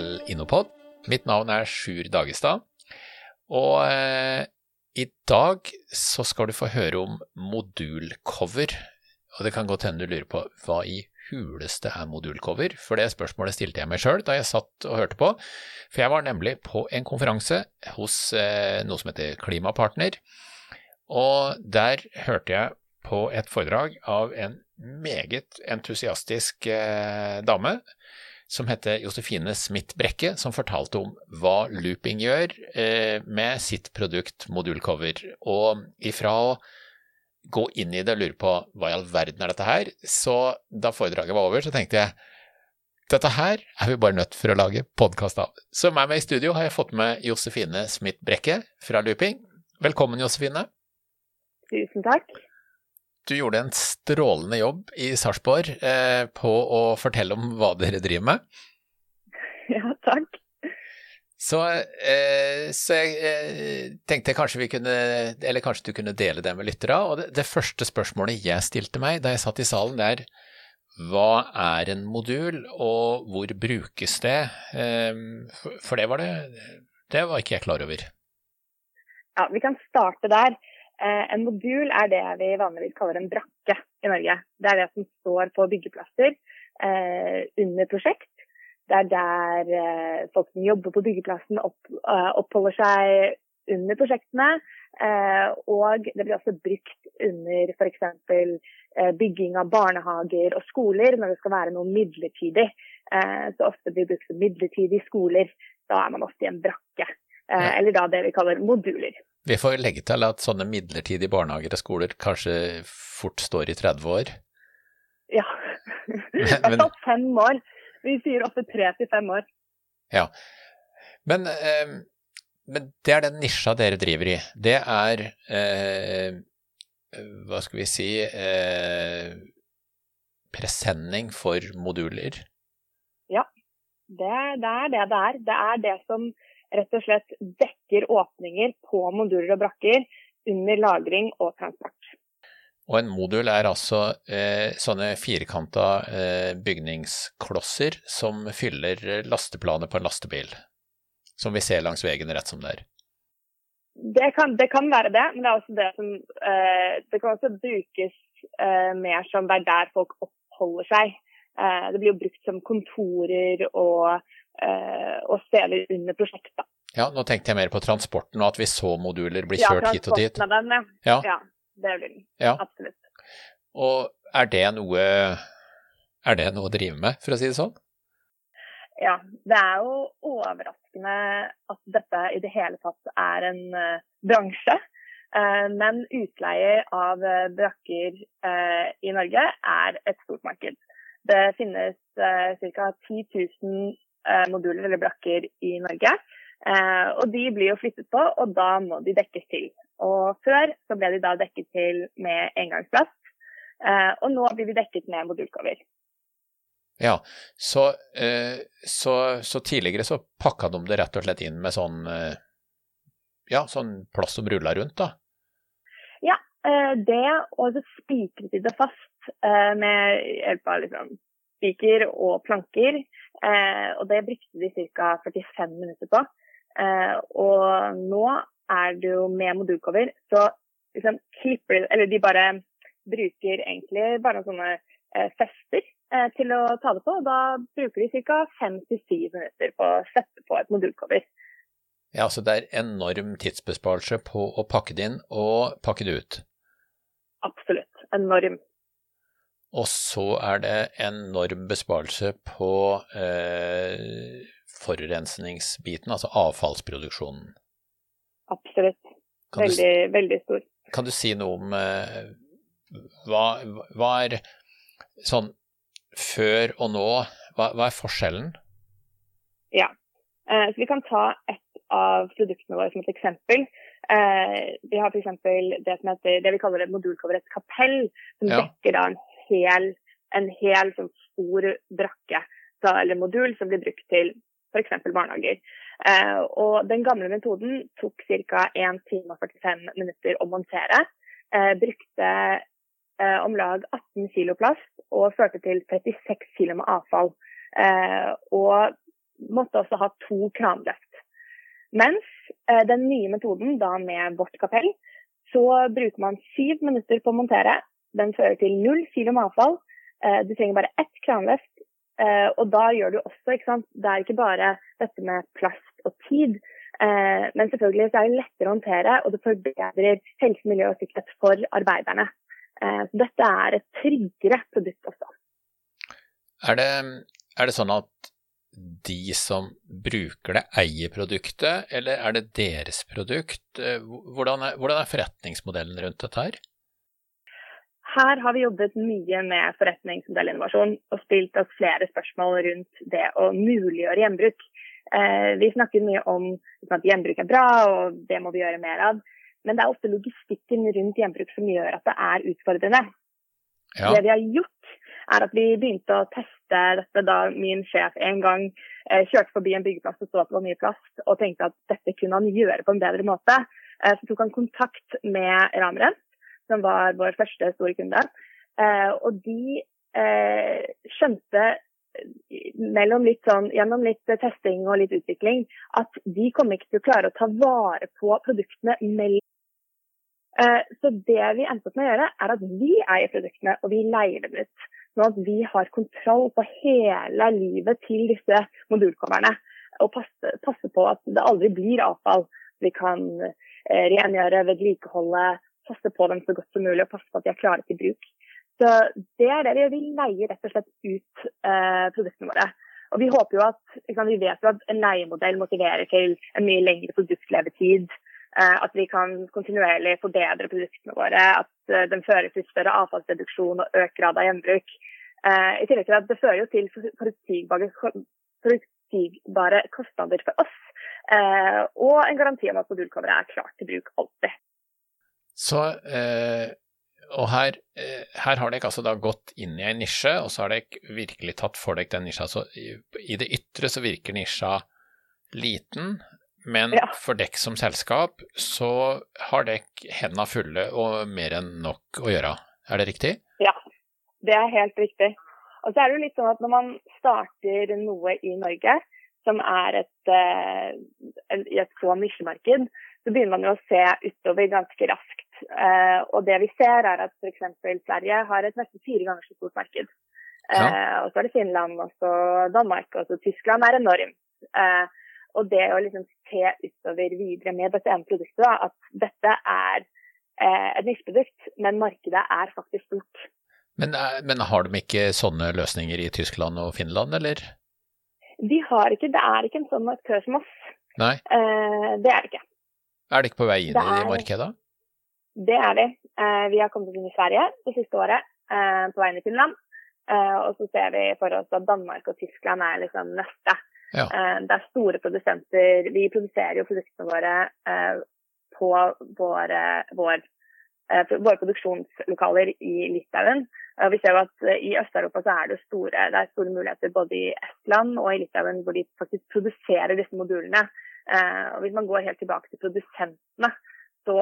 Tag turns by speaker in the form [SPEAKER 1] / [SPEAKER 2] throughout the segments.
[SPEAKER 1] til Innopod. Mitt navn er Sjur Dagestad, og eh, i dag så skal du få høre om modulcover. Og det kan godt hende du lurer på hva i huleste er modulcover, for det spørsmålet stilte jeg meg sjøl da jeg satt og hørte på. For jeg var nemlig på en konferanse hos eh, noe som heter Klimapartner, og der hørte jeg på et foredrag av en meget entusiastisk eh, dame som heter Josefine Smith Brekke, som fortalte om hva Looping gjør eh, med sitt produkt Modulcover. Og ifra å gå inn i det og lure på hva i all verden er dette her, så da foredraget var over, så tenkte jeg dette her er vi bare nødt for å lage podkast av. Så meg med i studio har jeg fått med Josefine Smith Brekke fra Looping. Velkommen, Josefine.
[SPEAKER 2] Tusen takk.
[SPEAKER 1] Du gjorde en strålende jobb i Sarpsborg eh, på å fortelle om hva dere driver med.
[SPEAKER 2] Ja, takk.
[SPEAKER 1] Så, eh, så jeg eh, tenkte kanskje vi kunne, eller kanskje du kunne dele det med lyttere. Og det, det, første spørsmålet jeg stilte meg da jeg satt i salen, det er hva er en modul, og hvor brukes det? Eh, for, for det var det, det var ikke jeg klar over.
[SPEAKER 2] Ja, vi kan starte der. Eh, en modul er det vi vanligvis kaller en brakke i Norge. Det er det som står på byggeplasser eh, under prosjekt. Det er der eh, folk som jobber på byggeplassen oppholder seg under prosjektene. og det blir også brukt under f.eks. bygging av barnehager og skoler når det skal være noe midlertidig. så ofte blir det brukt som midlertidige skoler. Da er man ofte i en brakke. Eller da det vi kaller moduler.
[SPEAKER 1] Vi får legge til at sånne midlertidige barnehager og skoler kanskje fort står i 30 år?
[SPEAKER 2] Ja, i hvert fall fem år. Vi sier ofte tre til fem år.
[SPEAKER 1] Ja, men, eh, men, det er den nisja dere driver i. Det er eh, hva skal vi si eh, presenning for moduler?
[SPEAKER 2] Ja, det, det er det det er. Det er det som rett og slett dekker åpninger på moduler og brakker under lagring og transport.
[SPEAKER 1] Og en modul er altså eh, sånne firkanta eh, bygningsklosser som fyller lasteplanet på en lastebil, som vi ser langs veien rett som det er.
[SPEAKER 2] Det kan, det kan være det, men det er også det som eh, Det kan også brukes eh, mer som det er der folk oppholder seg. Eh, det blir jo brukt som kontorer og Eh, og steder under prosjektet.
[SPEAKER 1] Ja, nå tenkte jeg mer på transporten, og at vi så moduler bli kjørt ja, hit og dit.
[SPEAKER 2] Den, ja. Ja. ja, det blir den. Ja. Absolutt.
[SPEAKER 1] Og er det noe er det noe å drive med, for å si det sånn?
[SPEAKER 2] Ja, det er jo overraskende at dette i det hele tatt er en uh, bransje. Uh, men utleie av uh, brakker i Norge er et stort marked. Det finnes ca. 10 000 Eh, moduler eller brakker i Norge. Eh, og de blir jo flyttet på, og da må de dekkes til. Og før så ble de da dekket til med engangsplast, eh, og nå blir de dekket med modulcover.
[SPEAKER 1] Ja, så, så, så, tidligere så pakka de det rett og slett inn med sånn, ja, sånn plast som rulla rundt, da?
[SPEAKER 2] Ja, det, og så spikret de det fast med hjelp av liksom spiker og planker. Eh, og det brukte de ca. 45 minutter på. Eh, og nå er det jo med modulcover, så liksom klipper de Eller de bare bruker egentlig bare sånne eh, fester til å ta det på. Og da bruker de ca. 5-7 minutter på å sette på et modulcover.
[SPEAKER 1] Ja, så det er enorm tidsbesparelse på å pakke det inn og pakke det ut?
[SPEAKER 2] Absolutt. Enorm.
[SPEAKER 1] Og så er det enorm besparelse på eh, forurensningsbiten, altså avfallsproduksjonen.
[SPEAKER 2] Absolutt. Veldig, du, veldig stor.
[SPEAKER 1] Kan du si noe om eh, hva, hva, er sånn før og nå, hva, hva er forskjellen?
[SPEAKER 2] Ja, eh, så vi kan ta et av produktene våre som et eksempel. Eh, vi har f.eks. det som heter det vi kaller et modulkoverett-kapell, som ja. dekker da en hel, en hel sånn stor brakke så, eller modul som blir brukt til f.eks. barnehager. Eh, og Den gamle metoden tok ca. 1 time og 45 minutter å montere. Eh, brukte eh, om lag 18 kg plast og førte til 36 kg med avfall. Eh, og måtte også ha to kranløft. Mens eh, den nye metoden, da med vårt kapell, så bruker man syv minutter på å montere. Den fører til null kilo med avfall. Eh, du trenger bare ett kranløft. Eh, og da gjør du også, ikke sant, det er ikke bare dette med plast og tid. Eh, men selvfølgelig så er det lettere å håndtere, og det forbedrer helse, miljø og sikkerhet for arbeiderne. Så dette er et tryggere produkt også.
[SPEAKER 1] Er det, er det sånn at de som bruker det, eier produktet, eller er det deres produkt? Hvordan er, hvordan er forretningsmodellen rundt dette her?
[SPEAKER 2] Her har vi jobbet mye med forretningsmodellinnovasjon og stilt oss flere spørsmål rundt det å muliggjøre gjenbruk. Eh, vi snakker mye om at gjenbruk er bra, og det må vi gjøre mer av. Men det er ofte logistikken rundt gjenbruk som gjør at det er utfordrende. Ja. Det vi har gjort, er at vi begynte å teste dette da min sjef en gang eh, kjørte forbi en byggeplass og så at det var mye plast, og tenkte at dette kunne han gjøre på en bedre måte. Eh, så tok han kontakt med Ramren, som var vår første store kunde. Eh, og de eh, skjønte litt sånn, gjennom litt testing og litt utvikling at de kommer ikke til å klare å ta vare på produktene mellom eh, så det vi endte opp med å gjøre, er at vi eier produktene og vi leier dem ut. Sånn at vi har kontroll på hele livet til disse modulkommerne. Og passe, passe, på at det aldri blir avfall. Vi kan eh, rengjøre, vedlikeholde, passe på dem så godt som mulig og passe på at de er klare til bruk. Så det er det vi gjør. Vi leier rett og slett ut eh, produktene våre. Og Vi håper jo at, sant, vi vet jo at en leiemodell motiverer til en mye lengre produktlevetid. Eh, at vi kan kontinuerlig forbedre produktene våre. At eh, den fører til større avfallsreduksjon og økt grad av gjenbruk. Eh, I tillegg til at det fører jo til forutsigbare, forutsigbare kostnader for oss. Og en garanti om at modulcoveret er klart til bruk alltid.
[SPEAKER 1] Så eh, og her, her, har dere altså da gått inn i en nisje, og så har dere virkelig tatt for dere den nisja. Så i, det ytre så virker nisja liten, men ja. for dere som selskap så har dere hendene fulle og mer enn nok å gjøre. Er det riktig?
[SPEAKER 2] Ja, det er helt riktig. Og så er det jo litt sånn at når man starter noe i Norge, som er et, uh, et så nisjemarked, så begynner man jo å se utover ganske raskt. Uh, og det vi ser er at f.eks. Sverige har et nesten fire ganger så stort marked. Uh, ja. Og så er det Finland, og så Danmark, og så Tyskland er enormt. Og det å liksom se utover videre med dette ene produktet, da, at dette er eh, et nisjeprodukt, men markedet er faktisk stort.
[SPEAKER 1] Men, eh, men, har de ikke sånne løsninger i Tyskland og Finland, eller?
[SPEAKER 2] De har ikke, det er ikke en sånn aktør som oss.
[SPEAKER 1] Nei.
[SPEAKER 2] Eh, det er det ikke.
[SPEAKER 1] Er det ikke på vei inn er, i markedet?
[SPEAKER 2] Det er vi. Eh, vi har kommet inn i Sverige det siste året, eh, på veien til Finland. Eh, og så ser vi for oss at Danmark og Tyskland er liksom neste. Ja. Det er store produsenter. Vi produserer jo produktene våre på våre, vår, våre produksjonslokaler i Litauen. Vi ser jo at i Øst-Europa så er det store, det er store muligheter både i Estland og i Litauen hvor de faktisk produserer disse modulene. Og Hvis man går helt tilbake til produsentene, så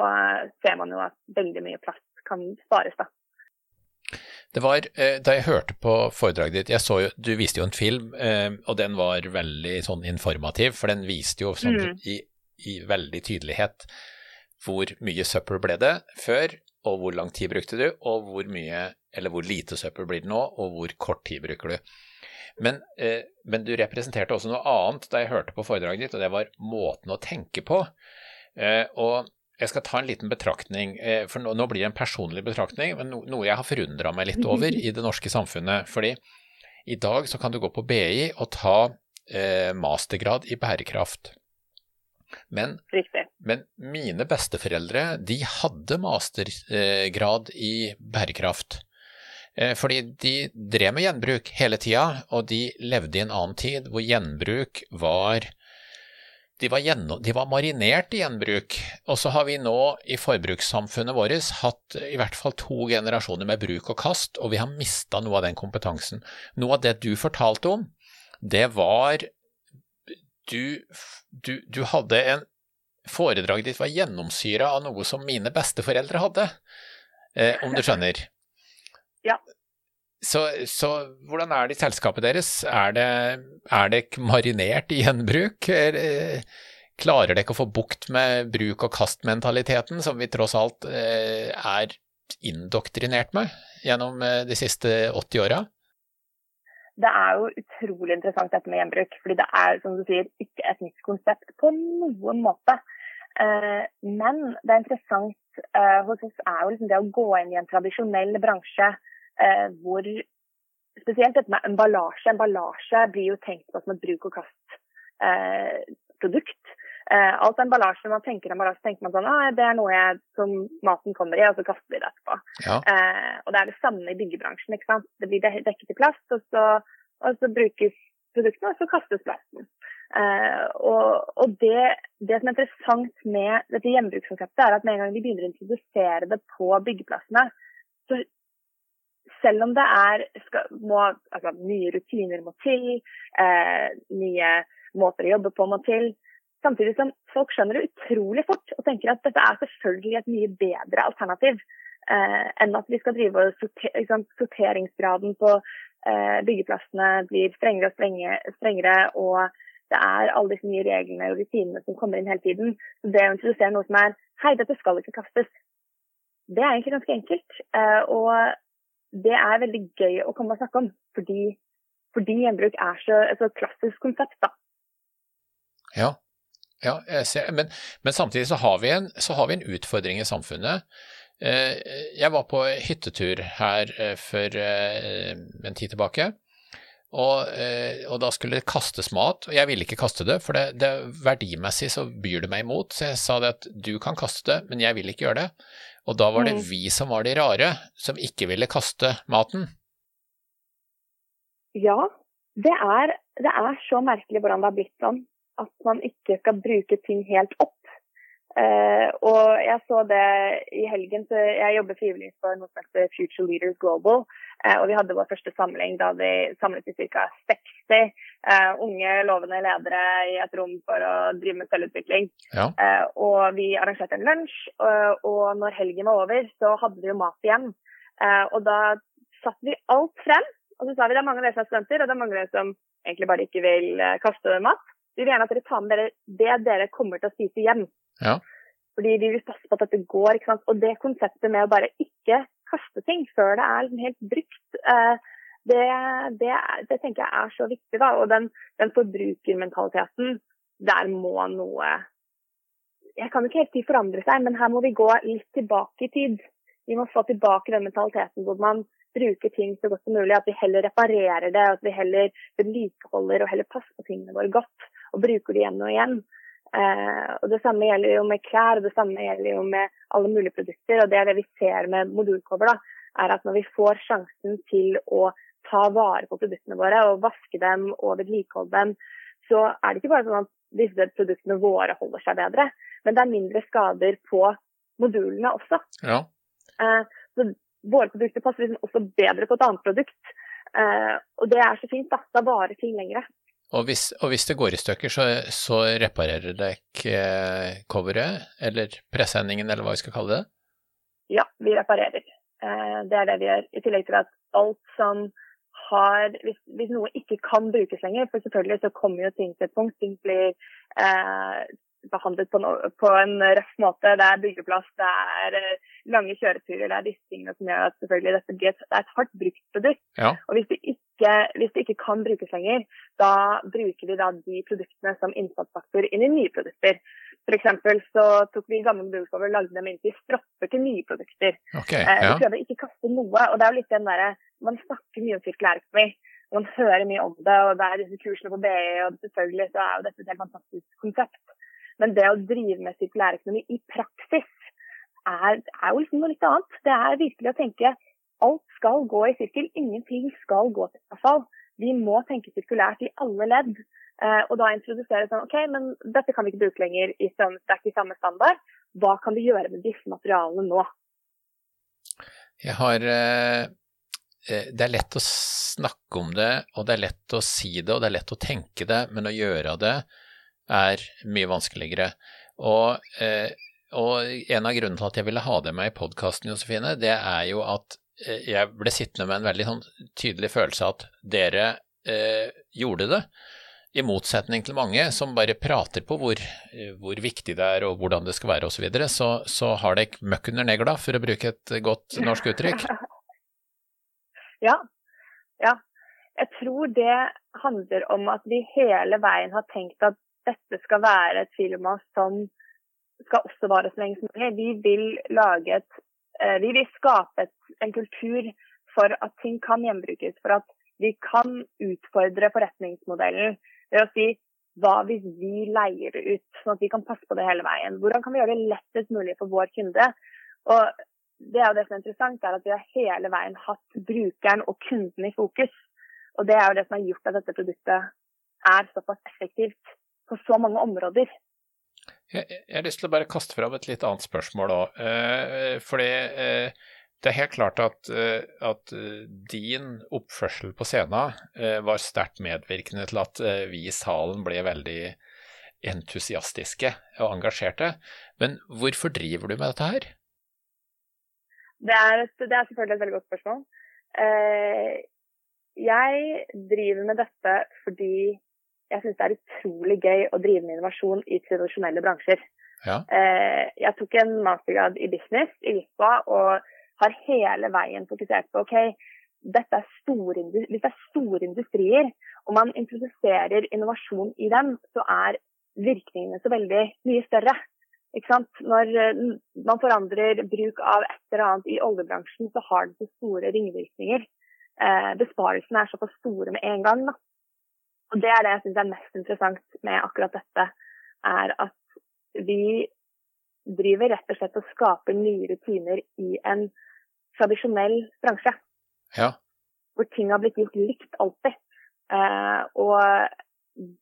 [SPEAKER 2] ser man jo at veldig mye plast kan spares. da.
[SPEAKER 1] Det var, eh, Da jeg hørte på foredraget ditt, jeg så jo, du viste jo en film, eh, og den var veldig sånn informativ, for den viste jo sånn mm. i, i, veldig tydelighet hvor mye søppel ble det før, og hvor lang tid brukte du, og hvor mye, eller hvor lite søppel blir det nå, og hvor kort tid bruker du. Men, eh, men du representerte også noe annet da jeg hørte på foredraget ditt, og det var måten å tenke på. Og jeg skal ta en liten betraktning, eh, for nå, blir det en personlig betraktning, men noe jeg har forundra meg litt over i det norske samfunnet. Fordi i dag så kan du gå på BI og ta eh, mastergrad i bærekraft. Men, men, mine besteforeldre de hadde mastergrad i bærekraft. Eh, fordi de drev med gjenbruk hele tida, og de levde i en annen tid hvor gjenbruk var de var, gjennom, de var, marinert i gjenbruk. Og så har vi nå i forbrukssamfunnet vårt hatt i hvert fall to generasjoner med bruk og kast, og vi har mista noe av den kompetansen. Noe av det du fortalte om, det var Du, du, du hadde en Foredraget ditt var gjennomsyra av noe som mine besteforeldre hadde, eh, om du skjønner?
[SPEAKER 2] Ja.
[SPEAKER 1] Så, så, hvordan er det i selskapet deres? Er det, er det marinert i gjenbruk? Er, klarer dere ikke å få bukt med bruk og kast-mentaliteten, som vi tross alt eh, er indoktrinert med gjennom eh, de siste 80 åra?
[SPEAKER 2] Det er jo utrolig interessant dette med gjenbruk. fordi det er som du sier, ikke et nytt konsept på noen måte. Eh, men det er interessant hos oss er jo liksom det å gå inn i en tradisjonell bransje hvor spesielt dette med emballasje. Emballasje blir jo tenkt på som et bruk og kast-produkt. Eh, alt emballasje man tenker emballasje, tenker man sånn ah, det er noe jeg, som maten kommer i, og så kaster vi det etterpå.
[SPEAKER 1] Ja.
[SPEAKER 2] Eh, og det er det samme i byggebransjen. ikke sant? Det blir dekket i plast, og så, og så brukes produktene, og så kastes plasten. Uh, og, og det, det, som er interessant med dette gjenbrukskonseptet, er at med en gang de begynner å introdusere det på byggeplassene, så selv om det er skal, må, altså, nye rutiner må til, eh, nye måter å jobbe på må til, Samtidig som folk skjønner det utrolig fort og tenker at dette er selvfølgelig et mye bedre alternativ eh, enn at vi skal drive og sorter, liksom, sorteringsgraden på eh, byggeplassene blir strengere og strenge, strengere. og det er alle disse nye reglene og rutinene som kommer inn hele tiden. Så det å introdusere noe som er hei, dette skal ikke kastes, det er egentlig ganske enkelt. Eh, og det er veldig gøy å komme og snakke om, fordi, fordi gjenbruk er så, et så klassisk konsept. da.
[SPEAKER 1] Ja, ja, men, men, samtidig så har, en, så har, vi en, utfordring i samfunnet. Eh, jeg var på hyttetur her eh, for eh, en tid tilbake. Og, og, da skulle det kastes mat, og jeg ville ikke kaste det, for det, det, verdimessig så byr det meg imot. Så jeg sa det at du kan kaste det, men jeg vil ikke gjøre det. Og da var det mm. vi som var de rare, som ikke ville kaste maten.
[SPEAKER 2] Ja, det er, det er så merkelig hvordan det har blitt sånn at man ikke skal bruke ting helt opp. Uh, og jeg så det i helgen, så jeg jobber frivillig for noe som heter Future Leaders Global. Uh, og vi hadde vår første samling da vi samlet i ca. 60 uh, unge, lovende ledere i et rom for å drive med selvutvikling.
[SPEAKER 1] Ja.
[SPEAKER 2] og vi arrangerte en lunsj, og når helgen var over, så hadde vi jo mat igjen. og da satte vi alt frem, og så sa vi det er mange av dere som er studenter, og det er mange av dere som egentlig bare ikke vil kaste mat. Vi vil gjerne at dere tar med dere det dere kommer til å spise hjem.
[SPEAKER 1] Ja.
[SPEAKER 2] Fordi vi vil passe på at dette går. ikke sant? Og det konseptet med å bare ikke kaste ting før det er liksom helt brukt, eh, det, det, det, tenker jeg er så viktig. da, Og den, den forbrukermentaliteten, der må noe Jeg kan ikke helt si forandre seg, men her må vi gå litt tilbake i tid. Vi må få tilbake den mentaliteten hvor man bruker ting så godt som mulig. At vi heller reparerer det, at vi heller vedlikeholder og heller passer på tingene våre godt og bruker det igjen og igjen. Eh, og Det samme gjelder jo med klær og det samme gjelder jo med alle mulige produkter. og Det er det vi ser med modulcover. da, er at Når vi får sjansen til å ta vare på produktene våre og vaske dem og vedlikeholde dem, så er det ikke bare sånn at disse produktene våre holder seg bedre, men det er mindre skader på modulene også.
[SPEAKER 1] Ja.
[SPEAKER 2] Eh, så Våre produkter passer liksom også bedre på et annet produkt. Eh, og det er så fint. da, Da varer ting lengre.
[SPEAKER 1] Og hvis, og hvis, det går i stykker, så, så reparerer dere eh, coveret, eller presenningen, eller hva vi skal kalle det?
[SPEAKER 2] Ja, vi reparerer. Eh, det er det vi gjør. I tillegg til at alt som har hvis, hvis, noe ikke kan brukes lenger, for selvfølgelig så kommer jo ting til et punkt. Ting blir eh, behandlet på, no, på, en røff måte. Det er byggeplass, det er eh, lange kjøreturer, det er disse tingene som gjør at selvfølgelig dette blir et, det er et hardt brukt produkt.
[SPEAKER 1] Ja.
[SPEAKER 2] Og hvis det, ikke, hvis det, ikke, kan brukes lenger, da bruker vi da de produktene som innsatsfaktor inn i nye produkter. For så tok vi gamle produktcover og lagde dem inn til stropper til nye produkter.
[SPEAKER 1] Okay,
[SPEAKER 2] eh, ja. Vi prøver ikke kaste noe. og det er jo litt den der, Man snakker mye om sirkulærøkonomi. Man hører mye om det, og det er disse kursene på BI, og selvfølgelig så er jo dette et helt fantastisk konsept. Men det å drive med sirkulærøkonomi i praksis er, er, jo liksom noe litt annet. Det er virkelig å tenke alt skal gå i sirkel. Ingenting skal gå til avfall. Vi må tenke sirkulært i alle ledd. Eh, og da introdusere sånn OK, men dette kan vi ikke bruke lenger i samme, det er ikke samme standard. Hva kan vi gjøre med disse materialene nå?
[SPEAKER 1] Jeg har eh, eh, Det er lett å snakke om det, og det er lett å si det, og det er lett å tenke det, men å gjøre det er mye vanskeligere. Og, eh, og, en av grunnene til at jeg ville ha det med i podkasten, Josefine, det er jo at eh, jeg ble sittende med en veldig sånn tydelig følelse av at dere eh, gjorde det. I motsetning til mange som bare prater på hvor, eh, hvor viktig det er og hvordan det skal være osv., så, videre, så så har dere møkk under negla, for å bruke et godt norsk uttrykk.
[SPEAKER 2] ja. Ja. Jeg tror det handler om at vi hele veien har tenkt at dette skal være et firma som skal også vare så lenge som mulig. Vi vil et eh, Vi vil skape et, en kultur for at ting kan gjenbrukes. For at vi kan utfordre forretningsmodellen ved å si hva hvis vi leier det ut, sånn at vi kan passe på det hele veien. Hvordan kan vi gjøre det lettest mulig for vår kunde? Og det er jo det som er interessant, er at vi har hele veien hatt brukeren og kunden i fokus. Og det er jo det som har gjort at dette produktet er såpass effektivt på så mange områder.
[SPEAKER 1] Jeg, jeg, har lyst til å bare kaste fram et litt annet spørsmål òg. Eh, fordi eh, det er helt klart at, eh, at eh, din oppførsel på scenen eh, var sterkt medvirkende til at eh, vi i salen ble veldig entusiastiske og engasjerte. Men hvorfor driver du med dette her?
[SPEAKER 2] Det er, det er selvfølgelig et veldig godt spørsmål. jeg driver med dette fordi jeg syns det er utrolig gøy å drive med innovasjon i tradisjonelle bransjer. Ja. Eh, jeg tok en mastergrad i business i Lisboa og har hele veien fokusert på ok, dette er store, hvis det er store industrier og man introduserer innovasjon i dem, så er virkningene så veldig mye større. Når eh, man forandrer bruk av et eller annet i oljebransjen, så har det så store ringvirkninger. Eh, besparelsene er såpass store med en gang. Da. Og Det er det jeg syns er mest interessant med akkurat dette. er at vi driver rett og slett og skaper nye rutiner i en tradisjonell bransje.
[SPEAKER 1] Ja.
[SPEAKER 2] Hvor ting har blitt gjort likt alltid. Eh, og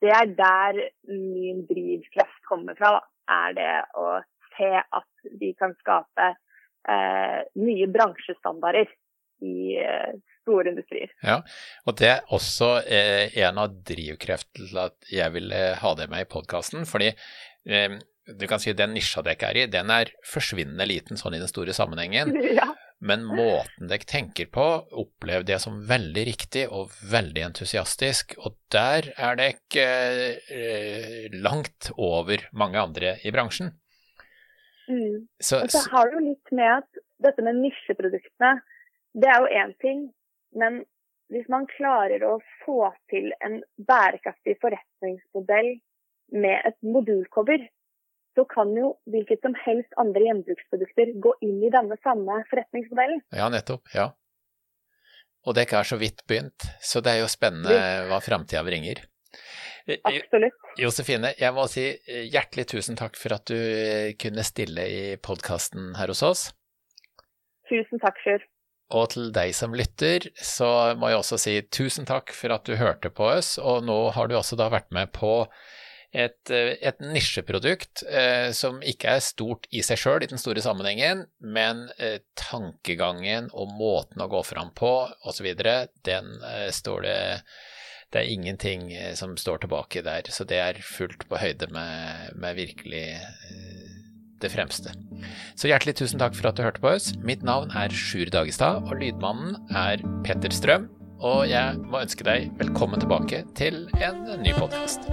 [SPEAKER 2] det er der min drivkraft kommer fra. Da. Er det å se at vi kan skape eh, nye bransjestandarder i eh, store industrier.
[SPEAKER 1] Ja, og det er også eh, en av drivkreftene til at jeg vil ha det med i podkasten. Fordi eh, du kan si den nisja dere er i, den er forsvinnende liten sånn i den store sammenhengen.
[SPEAKER 2] Ja.
[SPEAKER 1] Men måten dere tenker på, opplevde jeg som veldig riktig og veldig entusiastisk. Og der er dere eh, langt over mange andre i bransjen.
[SPEAKER 2] Mm. Så, og så har du litt med at dette med nisjeproduktene, det er jo én ting. Men hvis man klarer å få til en bærekraftig forretningsmodell med et modulcover, så kan jo hvilket som helst andre gjenbruksprodukter gå inn i denne samme forretningsmodellen.
[SPEAKER 1] Ja, nettopp. Ja. Og det ikke er så vidt begynt, så det er jo spennende hva framtida bringer.
[SPEAKER 2] Absolutt.
[SPEAKER 1] Josefine, jeg må si hjertelig tusen takk for at du kunne stille i podkasten her hos oss.
[SPEAKER 2] Tusen takk, Sjur.
[SPEAKER 1] Og til deg som lytter, så må jeg også si tusen takk for at du hørte på oss, og nå har du også da vært med på et, et nisjeprodukt eh, som ikke er stort i seg sjøl i den store sammenhengen, men eh, tankegangen og måten å gå fram på osv., den eh, står det det er ingenting eh, som står tilbake der, så det er fullt på høyde med, med virkelig eh, det fremste. Så hjertelig tusen takk for at du hørte på oss. Mitt navn er Sjur Dagestad, og lydmannen er Petter Strøm. Og jeg må ønske deg velkommen tilbake til en ny podkast.